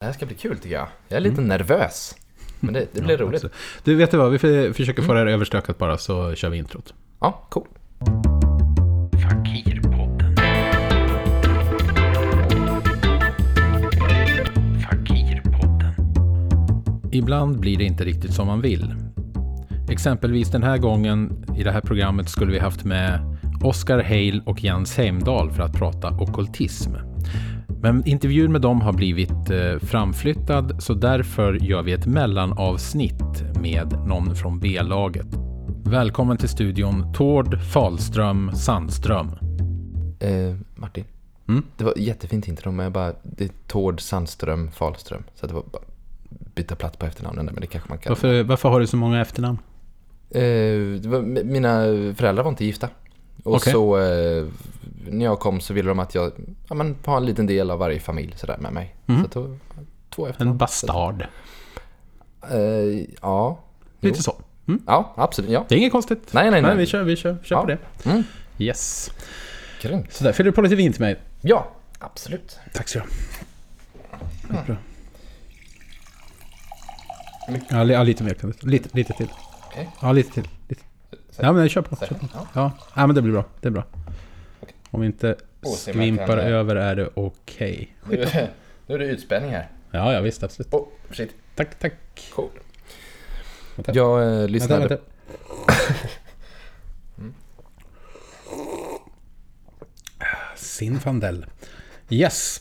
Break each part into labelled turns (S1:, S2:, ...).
S1: Det här ska bli kul tycker jag. Jag är lite nervös. Men det, det blir
S2: Ja,
S1: roligt.
S2: absolut. Du, vet du vad? Vi för- försöker få det här överstökat bara, så kör vi introt.
S1: Ja, cool.
S3: Fakirpodden. Fakirpodden.
S2: Ibland blir det inte riktigt som man vill. Exempelvis den här gången i det här programmet skulle vi haft med Oskar Heil och Jens Heimdal för att prata okkultism. Men intervjun med dem har blivit eh, framflyttad så därför gör vi ett mellanavsnitt med någon från B-laget. Välkommen till studion Tord Falström Sandström.
S1: Eh, Martin.
S2: Mm?
S1: Det var ett jättefint intro, men jag bara... Det är Tord Sandström Falström. Så det var bara byta plats på efternamnen där, men det kanske man kan.
S2: Varför, varför har du så många efternamn?
S1: Eh, det var, mina föräldrar var inte gifta. Och
S2: Okej.
S1: så eh, när jag kom så ville de att jag ja, men, har en liten del av varje familj sådär med mig.
S2: Mm.
S1: Så att då, två efternamn.
S2: En bastard.
S1: Eh, ja. Jo.
S2: Lite så. Mm?
S1: Ja, absolut. Ja.
S2: Det är inget konstigt.
S1: Nej, nej, nej.
S2: vi kör, vi kör, kör
S1: Ja.
S2: på det.
S1: Mm.
S2: Yes.
S1: Grymt.
S2: Så där fyller du på lite vin till mig.
S1: Ja, absolut.
S2: Tack så mycket. Bra. Ja, li- ja, lite mer. Lite, lite till.
S1: Okej.
S2: Ja, lite till. Lite. Ja, men kör på. Kör på.
S1: Ja.
S2: Ja. ja, men det blir bra. Det är bra.
S1: Okej.
S2: Om inte
S1: Åh, ser man
S2: skvimpar över är det okej.
S1: Nu, nu är det utspänning här.
S2: Ja, ja, visst. Absolut.
S1: Oh, shit.
S2: Tack, tack.
S1: Cool.
S2: Vänta.
S1: Jag eh,
S2: Vänta,
S1: lyssnade...
S2: vänta. Sinfandel. Yes.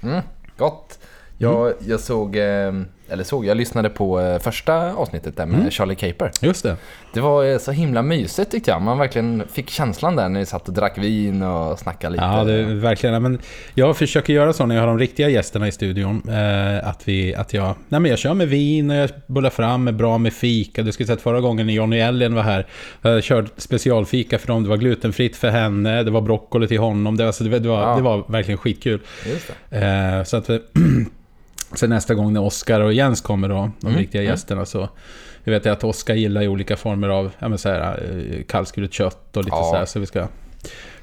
S1: Mm, gott. Jag, jag såg, eh, eller såg, jag lyssnade på eh, första avsnittet där med
S2: Mm.
S1: Charlie Caper.
S2: Just det.
S1: Det var eh, så himla mysigt tyckte jag. Man verkligen fick känslan där när vi satt och drack vin och snackade lite.
S2: Ja, det verkligen. Men jag försöker göra så när jag har de riktiga gästerna i studion. Eh, att, vi, att jag, nej men jag kör med vin och jag bullar fram med bra med fika. Du skulle sett förra gången när Johnny Ellen var här. Jag körde specialfika för dem. Det var glutenfritt för henne. Det var broccoli till honom. Det alltså, det, var-
S1: Ja.
S2: det var verkligen skitkul.
S1: Just det.
S2: Så att... Sen nästa gång när Oskar och Jens kommer då, de
S1: Mm,
S2: riktiga
S1: mm.
S2: gästerna, så... Jag vet att Oskar gillar ju olika former av, ja men så här, eh, kallskuret kött och lite
S1: Ja.
S2: så här, så vi ska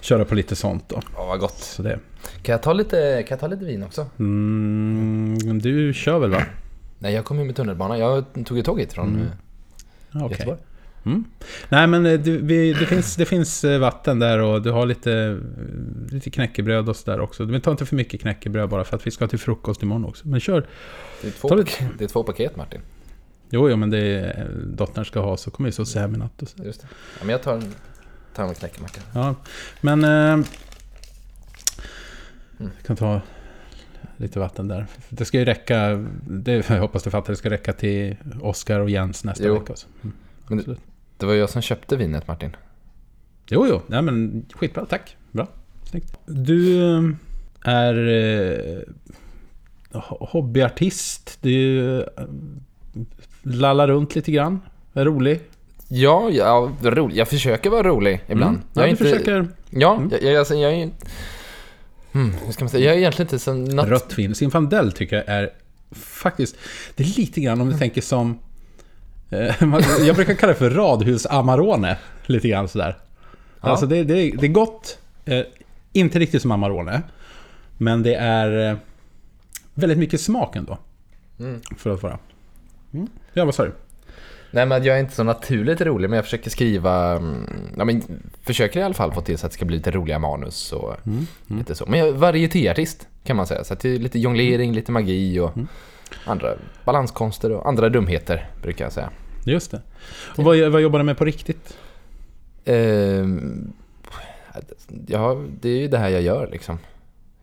S2: köra på lite sånt då.
S1: Ja, vad gott.
S2: Så det.
S1: Kan jag ta lite, kan jag ta lite vin också?
S2: Mm, du kör väl va?
S1: Nej, jag kom ju med tunnelbana. Jag tog ju tåget från
S2: Mm.
S1: eh. Göteborg.
S2: Mm. Nej men eh, du, vi, det, finns, det finns eh, vatten där och du har lite, eh, lite knäckebröd och sådär också. Men ta inte för mycket knäckebröd bara för att vi ska till frukost imorgon också. Men kör.
S1: Det är två,
S2: Ta lite-
S1: det är två paket Martin.
S2: Jo, jo men det är, dottern ska ha så kommer vi så i natt och så.
S1: Just det. Ja, men jag tar en, tar en knäckemacka.
S2: Ja, men... Eh,
S1: Mm.
S2: jag kan ta lite vatten där. Det ska ju räcka, det, jag hoppas du fattar, det ska räcka till Oskar och Jens nästa
S1: Jo.
S2: vecka. Också. Mm.
S1: Men det,
S2: Absolut.
S1: Det var jag som köpte vinet Martin.
S2: Jo, jo, nej men skitbra, tack. Bra, snyggt. Du eh, är eh, ho- hobbyartist, du eh, lallar runt lite grann, är rolig.
S1: Ja, ja rolig. jag försöker vara rolig ibland.
S2: Mm.
S1: Jag
S2: Ja,
S1: är
S2: du
S1: inte,
S2: försöker
S1: Ja,
S2: Mm.
S1: jag, jag, alltså, jag är... Hmm, hur ska man säga? Jag är egentligen inte så... Nat-
S2: Rött vin. Zinfandel tycker jag är faktiskt... Det är lite grann om du tänker som... eh, Jag brukar kalla det för radhus Amarone. Lite grann sådär.
S1: Ja.
S2: Alltså det, det, det är gott. eh, Inte riktigt som Amarone. Men det är eh, väldigt mycket smak ändå.
S1: Mm.
S2: För att vara. Mm. Ja, vad sa du?
S1: Nej, men jag är inte så naturligt rolig, men jag försöker skriva... mm, Ja, men försöker i alla fall få till så att det ska bli lite roliga manus och
S2: Mm. Mm.
S1: lite så. Men jag är varietéartist, kan man säga. Så att det är lite jonglering, lite magi och
S2: Mm.
S1: andra balanskonster och andra dumheter, brukar jag säga.
S2: Just det. Och vad, vad jobbar du med på riktigt?
S1: Ehm, ja, det är ju det här jag gör liksom.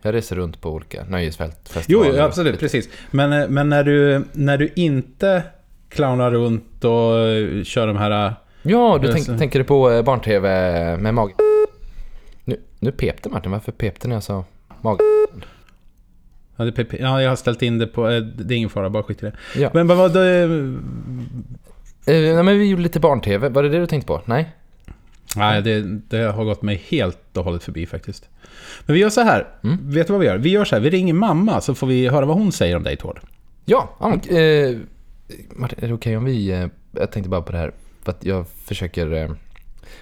S1: Jag reser runt på olika nöjesfält,
S2: Jo,
S1: festivaler.
S2: jo, absolut, precis. Men, eh, men när, du, när du inte clownar runt och eh, kör de här... eh,
S1: Ja, du tänk, tänker du på eh, barn-tv med mag... Nu, nu pep det Martin, varför pep det när jag sa mag...
S2: Ja, jag har ställt in det på... eh, Det är ingen fara, bara skit i det.
S1: Ja.
S2: Men vad var det...
S1: Eh, nej, men vi gjorde lite barn-tv, var det det du tänkte på? Nej?
S2: Nej, det, det har gått mig helt och hållet förbi faktiskt. Men vi gör så här.
S1: Mm.
S2: Vet du vad vi gör? Vi gör så här. Vi ringer mamma så får vi höra vad hon säger om dig, Tord.
S1: Ja, ja eh, är det okej om vi... Eh, jag tänkte bara på det här, för att jag försöker... Eh,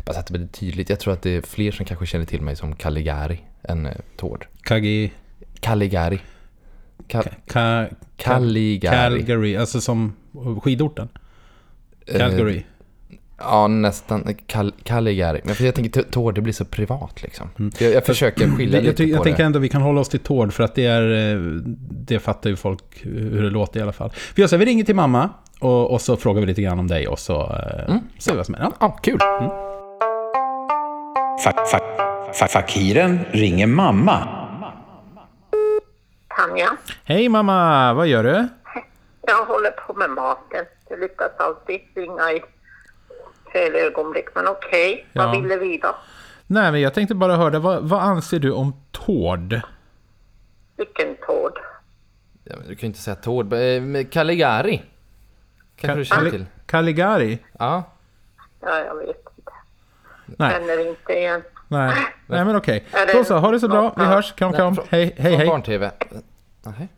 S1: bara så att det blir tydligt. Jag tror att det är fler som kanske känner till mig som Caligari än eh, Tord.
S2: Kagi...
S1: Caligari. Ka-
S2: Ka-
S1: Caligari.
S2: Calgary, alltså som skidorten.
S1: Eh,
S2: Calgary.
S1: Ja, nästan. Kal- Caligari. Men för jag tänker, Tord, det blir så privat liksom.
S2: Mm.
S1: Jag, jag försöker skilja
S2: jag,
S1: lite
S2: jag
S1: på
S2: tänker
S1: det.
S2: ändå vi kan hålla oss till Tord för att det är... eh, Det fattar ju folk hur det låter i alla fall. Vi gör så här, vi ringer till mamma och, och så frågar vi lite grann om dig och så eh,
S1: Mm.
S2: ser vi vad som är. Ja.
S1: Kul.
S3: Fa- fa- fa- Fakiren ringer mamma.
S4: Tanja,
S2: Hej mamma, vad gör du?
S4: jag håller på med maten. Jag lyckas alltid ringa i fel ögonblick, men okej.
S2: Ja.
S4: Vad ville vi då?
S2: Nej, men jag tänkte bara höra, vad, vad anser du om Tord?
S4: Vilken tård?
S1: Ja, du kan ju inte säga Tord. Eh, men Caligari. Kanske du känner till?
S2: Caligari?
S1: Ja.
S4: Ja, jag vet inte.
S2: Nej,
S4: Känner inte igen.
S2: nej, nej men okej.
S4: Det
S2: Då så, ha det så bra. Vi hörs. Kram, kram.
S1: från-
S2: Hej, hej,
S1: Från
S2: hej.
S1: barn-tv. Nej.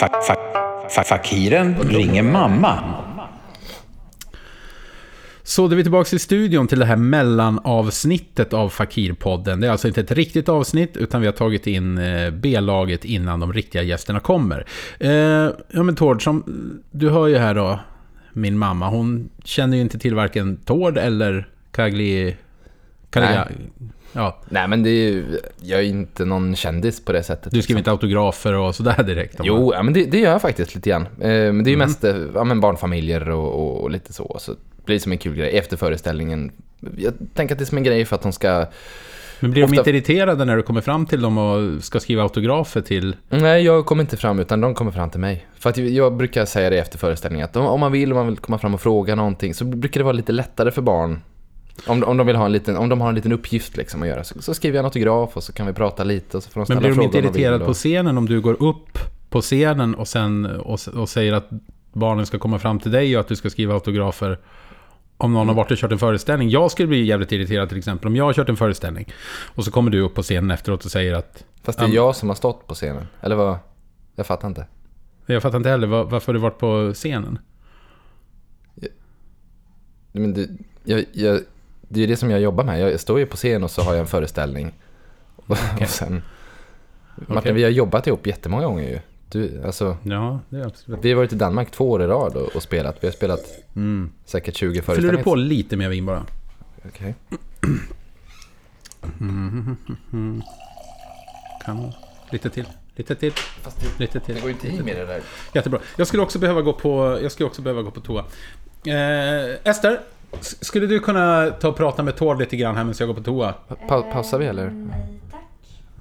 S3: Fa- fa- fa- Fakiren ringer mamma.
S2: Så då är vi tillbaka i studion till det här mellanavsnittet av Fakirpodden. Det är alltså inte ett riktigt avsnitt, utan vi har tagit in eh, B-laget innan de riktiga gästerna kommer. Eh, ja men Tord, som du hör ju här då, min mamma, hon känner ju inte till varken Tord eller Kagli... Kaliga, ja,
S1: Nej, men det är ju... Jag är inte någon kändis på det sättet.
S2: du skriver
S1: liksom.
S2: inte autografer och sådär direkt?
S1: Jo, ja, men det, det gör jag faktiskt lite grann. Eh, Men det är ju mest eh, ja, men barnfamiljer och, och, och lite så. Så det blir som en kul grej efter föreställningen. Jag tänker att det är som en grej för att de ska...
S2: Men blir de
S1: ofta-
S2: inte irriterade när du kommer fram till dem och ska skriva autografer till...
S1: Nej, jag kommer inte fram utan de kommer fram till mig. För att jag brukar säga det efter föreställningen att om man vill, om man vill komma fram och fråga någonting så brukar det vara lite lättare för barn. Om, om, de, vill ha en liten, om de har en liten uppgift liksom att göra så, så skriver jag en autograf och så kan vi prata lite och så får de
S2: Men blir de inte irriterade på scenen om du går upp på scenen och, sen, och, och säger att barnen ska komma fram till dig och att du ska skriva autografer om någon har varit och kört en föreställning. Jag skulle bli jävligt irriterad till exempel om jag har kört en föreställning och så kommer du upp på scenen efteråt och säger att
S1: Fast det är jag som har stått på scenen. Eller vad? Jag fattar inte.
S2: jag fattar inte heller var, varför har du varit på scenen.
S1: Men det, jag, jag, det är det som jag jobbar med. Jag står ju på scen och så har jag en föreställning. Och sen... Martin,
S2: Okej.
S1: vi har jobbat ihop jättemånga gånger ju. Du, alltså,
S2: Ja, det är absolut.
S1: vi har varit i Danmark två år i rad och, och spelat. Vi har spelat säkert 20
S2: Fyller
S1: föreställningar.
S2: du på lite mer vin bara?
S1: Okej.
S2: Kan man. Lite till. Lite till. Lite till.
S1: går ju inte i med det där.
S2: Jättebra. Jag skulle också behöva gå på, jag skulle också behöva gå på toa. Eh, Ester, skulle du kunna ta och prata med Tord lite grann här medan jag går på toa?
S1: Pa, pausar vi eller?
S5: Nej, tack.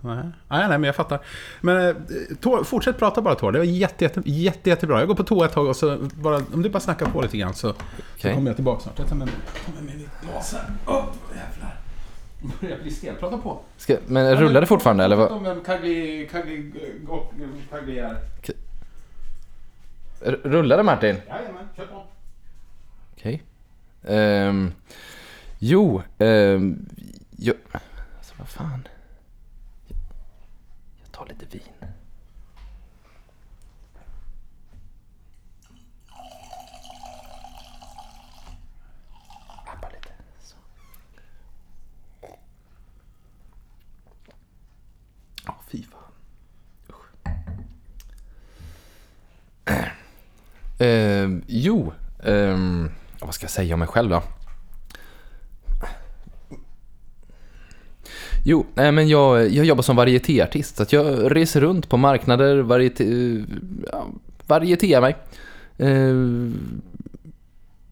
S2: Nej, nej, nej men jag fattar. Men eh, Tord, fortsätt prata bara Tord. Det var jätte, jätte, jätte, jättebra. Jag går på toa ett tag och så bara, om du bara snackar på lite grann så, så
S1: Okej.
S2: kommer jag tillbaka snart. Jag tar med, tar med mig mitt glas här. Åh, jävlar. Börjar bli stel. Prata på.
S1: Ska, men rullar det fortfarande eller vad?
S2: Om vem Kagli, Kagli, Kagli är.
S1: Rullar det Martin?
S2: Jajamän, kör på.
S1: Okej. Um, jo, ehm, um, jag... alltså vad fan. Jag tar lite vin. Eh, jo, ehm, vad ska jag säga om mig själv då? Jo, nej men jag, jag jobbar som varietéartist. Så att jag reser runt på marknader, varieté, ja, varietéar mig. Eh,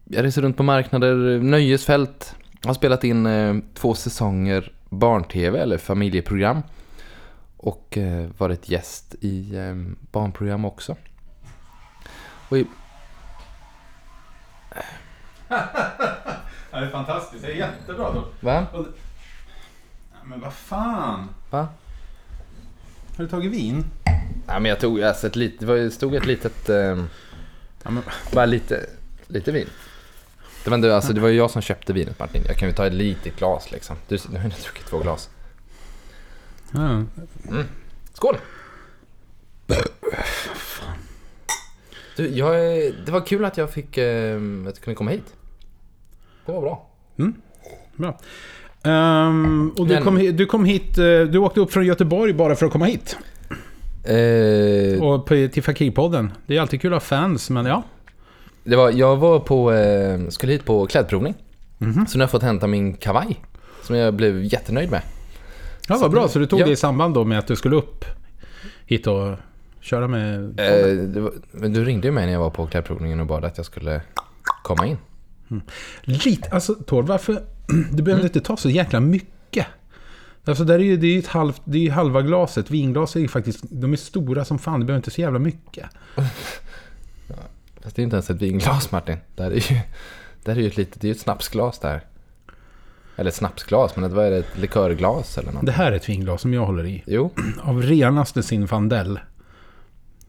S1: jag reser runt på marknader, nöjesfält. Har spelat in eh, två säsonger barn-tv eller familjeprogram. Och eh, varit gäst i barnprogram också. Och i,
S2: det är fantastiskt. Det är jättebra då.
S1: va?
S2: Men vad fan.
S1: Va?
S2: Har du tagit vin?
S1: Ja, men jag tog alltså ett litet, det stod ett litet, eh,
S2: Ja, men,
S1: bara lite, lite vin. Det var, alltså, det var ju jag som köpte vinet Martin. Jag kan ju ta ett litet glas liksom. Du, nu har jag druckit två glas.
S2: ja.
S1: Skål! Du, jag, det var kul att jag fick, eh, att jag kunde komma hit. Det var bra.
S2: Bra. Ehm, och du
S1: Men-
S2: kom, du kom hit, eh, du åkte upp från Göteborg bara för att komma hit.
S1: Eh,
S2: Och på, till Fakirpodden. Det är alltid kul att ha fans, men ja.
S1: det var, jag var på, eh, skulle hit på klädprovning.
S2: Mhm.
S1: Så nu har jag fått hämta min kavaj. Som jag blev jättenöjd med.
S2: Ja, vad bra. Så du tog
S1: Ja.
S2: det i samband då med att du skulle upp hit och köra med...
S1: Eh, var, du ringde ju mig när jag var på klädprovningen och bad att jag skulle komma in.
S2: Lite, alltså Tord, varför... Du behöver
S1: Mm.
S2: inte ta så jäkla mycket. Alltså där är ju, det är ju halvt, det är halva glaset. Vinglas är ju faktiskt, de är stora som fan. Du behöver inte så jävla mycket.
S1: Fast det är inte ens ett vinglas Martin. Det är ju, det här är ju ett litet, det är ju ett snapsglas där. Eller ett snapsglas, men det var ett likörglas eller något.
S2: Det här är ett vinglas som jag håller i.
S1: Jo,
S2: Av renaste Zinfandel.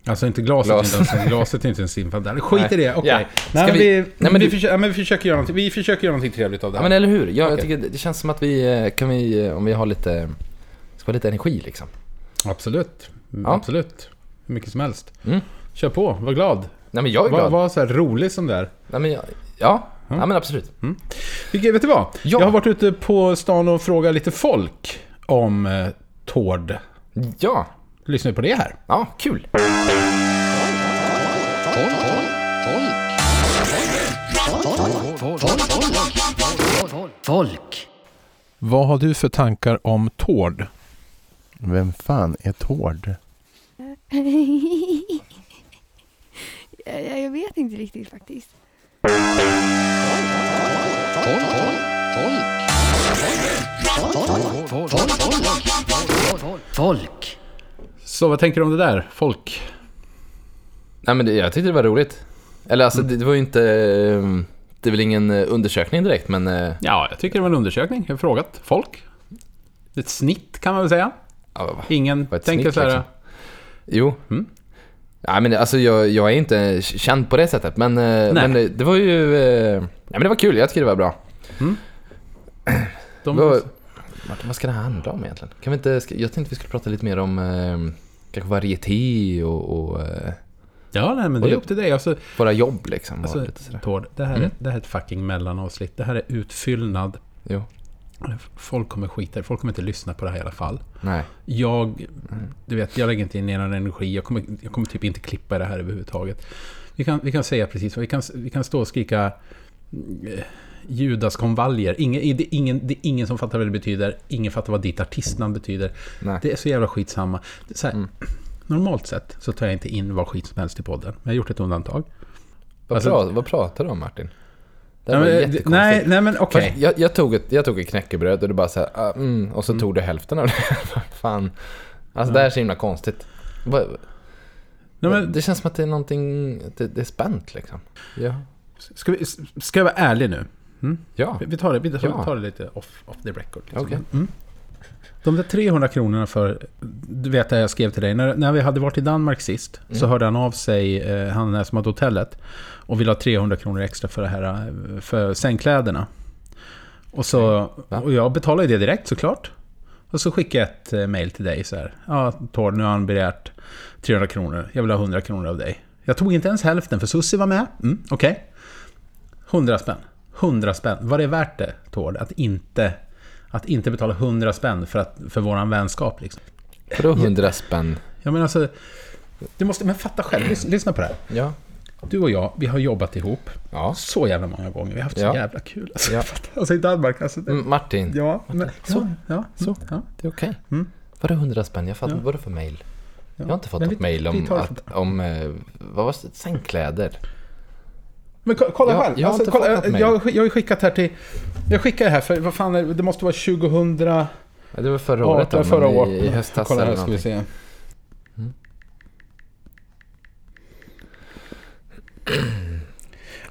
S2: Alltså inte glaset,
S1: Glas.
S2: inte ens, glaset är inte en Zinfandel. Skit i det, okej.
S1: Ja.
S2: Nej,
S1: Ska
S2: men
S1: vi- Nej, men
S2: vi,
S1: du-
S2: försöker, ja, men vi försöker göra någonting, vi försöker göra någonting trevligt av det
S1: ja,
S2: här.
S1: men eller hur? Jag, jag
S2: Okej.
S1: tycker det känns som att vi eh, kan vi, eh, om vi har lite, ska ha lite energi liksom.
S2: Absolut.
S1: Ja.
S2: Absolut. Hur mycket som helst.
S1: Mm.
S2: Kör på, var glad.
S1: Nej men jag är
S2: Var,
S1: glad.
S2: var så här rolig som det är.
S1: Nej, men jag, ja, ja, men absolut.
S2: Vilket, vet du vad?
S1: Ja.
S2: Jag har varit ute på stan och frågat lite folk om eh, Tord.
S1: Ja,
S2: Lyssna på det här.
S1: ja, kul.
S5: Folk.
S2: Vad har du för tankar om Tord?
S6: Vem fan är Tord?
S7: jag, jag vet inte riktigt faktiskt.
S5: Folk.
S2: Så vad tänker du om det där? Folk?
S1: Nej men det, jag tyckte det var roligt. Eller alltså det, det var ju inte, eh, det är väl ingen eh, undersökning direkt men eh,
S2: Ja, jag tycker det var en undersökning. Jag har frågat folk. Ett snitt kan man väl säga.
S1: ja,
S2: Ingen tänker så här...
S1: liksom. Jo.
S2: Mm.
S1: Ja, men det- alltså jag, jag är inte känd på det sättet, men, eh, men det, det var ju... Nej, men det var kul, jag tycker det var bra.
S2: De,
S1: Vad, Martin, vad ska det här handla om egentligen? Kan vi inte, jag tänkte vi skulle prata lite mer om eh, kanske varieté och, och eh,
S2: ja, nej, men det är upp till dig. Alltså,
S1: våra jobb liksom.
S2: alltså. Tord, det här, är, det här är ett fucking mellanavsnitt. Det här är utfyllnad.
S1: Jo,
S2: Folk kommer skita. Folk kommer inte lyssna på det här i alla fall.
S1: nej.
S2: Jag, du vet, jag lägger inte ner någon energi. Jag kommer, jag kommer typ inte klippa det här överhuvudtaget. Vi kan, vi kan säga precis vad vi kan, vi kan stå och skrika eh, Judaskonvaljer. Ingen, det, ingen, det är ingen som fattar vad det betyder. Ingen fattar vad ditt artistnamn betyder.
S1: Nej.
S2: Det är så jävla skitsamma. Så här, Normalt sett så tar jag inte in vad skit som helst i podden. Men jag har gjort ett undantag.
S1: Vad,
S2: Alltså-
S1: pra, vad pratar du om Martin? Det
S2: Nej,
S1: här var jättekonstigt.
S2: nej, nej, men okej.
S1: Först, jag, jag, tog ett, jag tog ett knäckebröd och du bara såhär, ah, mm, och så
S2: Mm.
S1: tog du hälften av det. Fan. Alltså det här är så himla konstigt.
S2: Nej, men,
S1: det känns som att det är någonting, det, det är spänt liksom. Ja.
S2: ska, vi, ska jag vara ärlig nu?
S1: Ja.
S2: Vi tar det, vi tar,
S1: Ja.
S2: tar det lite off, off the record. Liksom.
S1: Okej.
S2: Mm. De där 300 kronorna för, du vet att jag skrev till dig, när, när vi hade varit i Danmark sist så hörde han av sig, eh, han här som hade hotellet, och ville ha 300 kronor extra för det här, eh, för sängkläderna. Och, så,
S1: Va?
S2: och jag betalade det direkt såklart. Och så skickade jag ett eh, mail till dig så här. Ja, Tord, nu har han begärt 300 kronor. Jag vill ha 100 kronor av dig. Jag tog inte ens hälften, för Susie var med. Mm, Okej. 100 spänn. 100 spänn. Vad är det värt det, Tord? Att inte, att inte betala 100 spänn för, att, för våran vänskap liksom.
S1: Vadå hundra spänn?
S2: Jag menar alltså... Du måste, men fatta själv, lyssna, lyssna på det här.
S1: Ja.
S2: Du och jag, vi har jobbat ihop
S1: Ja.
S2: så jävla många gånger. Vi har haft så
S1: Ja.
S2: jävla kul. Alltså,
S1: Ja.
S2: alltså i Danmark, alltså... Det,
S1: Mm, Martin,
S2: ja, men,
S1: Så.
S2: ja, ja,
S1: Så.
S2: Ja.
S1: det är okej.
S2: Mm.
S1: Vadå hundra spänn? Jag fattar,
S2: Ja.
S1: vadå för mail? Jag har inte fått
S2: Men
S1: något
S2: vi-
S1: mail
S2: vi
S1: om,
S2: tar det
S1: att, om eh, vad var det? Sängkläder?
S2: Men ko- kolla
S1: Jag-
S2: själv.
S1: jag
S2: alltså, kolla, jag, jag, har ju skickat här till... Jag skickar det här för, vad fan är det, måste vara 2000...
S1: Ja, det var förra året då,
S2: förra året.
S1: i, i höstas
S2: Kolla här
S1: eller
S2: ska vi se.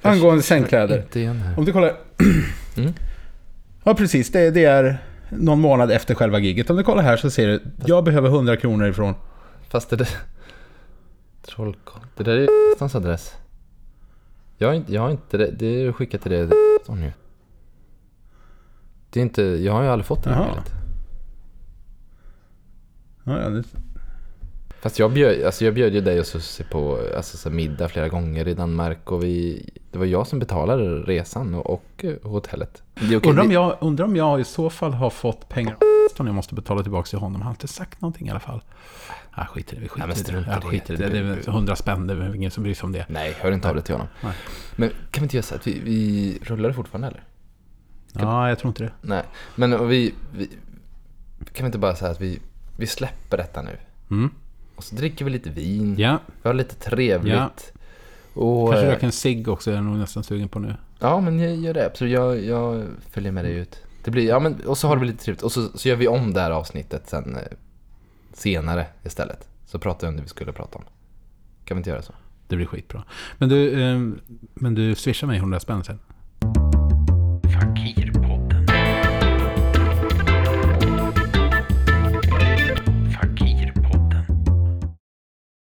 S2: Angående sängkläder.
S1: Här.
S2: Om du kollar...
S1: Mm.
S2: Ja, precis. Det, det är någon månad efter själva giget. Om du kollar här så ser du, jag behöver 100 kronor ifrån...
S1: Fast det. Trollkarl. Det där är hans adress. Jag har inte, jag har inte det. Det är skickat till det. Står nu. Det är inte, jag har ju aldrig fått det här mejlet.
S2: Ja, ja, det,
S1: Fast jag bjöd, alltså jag bjöd ju dig och Susie på alltså, så middag flera gånger i Danmark och vi... Det var jag som betalade resan och, och hotellet. Okej,
S2: undrar, om jag, undrar om jag i så fall har fått pengar kvitton jag måste betala tillbaka till honom. Han har inte sagt någonting i alla fall. Ja, skit i det. Vi skiter
S1: Ja,
S2: i det. Ja, skit i det. Det är 100 spänn. Det är ingen som bryr sig om det.
S1: Nej, hör inte av dig till honom.
S2: Nej.
S1: Men kan vi inte göra så att vi, vi rullar det fortfarande eller?
S2: Ja, jag tror inte det.
S1: Nej, men vi, vi kan vi inte bara säga att vi, vi släpper detta nu?
S2: Mm.
S1: Och så dricker vi lite vin,
S2: Ja,
S1: vi har lite trevligt. Och,
S2: kanske
S1: eh,
S2: röka en cigg också. är Jag nog nästan sugen på nu.
S1: Ja, men jag gör det. Så jag, jag följer med dig ut. Det blir, ja, men, och så har det lite trevligt och så, så gör vi om det här avsnittet sen eh, senare istället. Så pratar vi om det vi skulle prata om. Kan vi inte göra så?
S2: Det blir skitbra. Men du, eh, men du swishar mig 100 spänn sen. Fakir.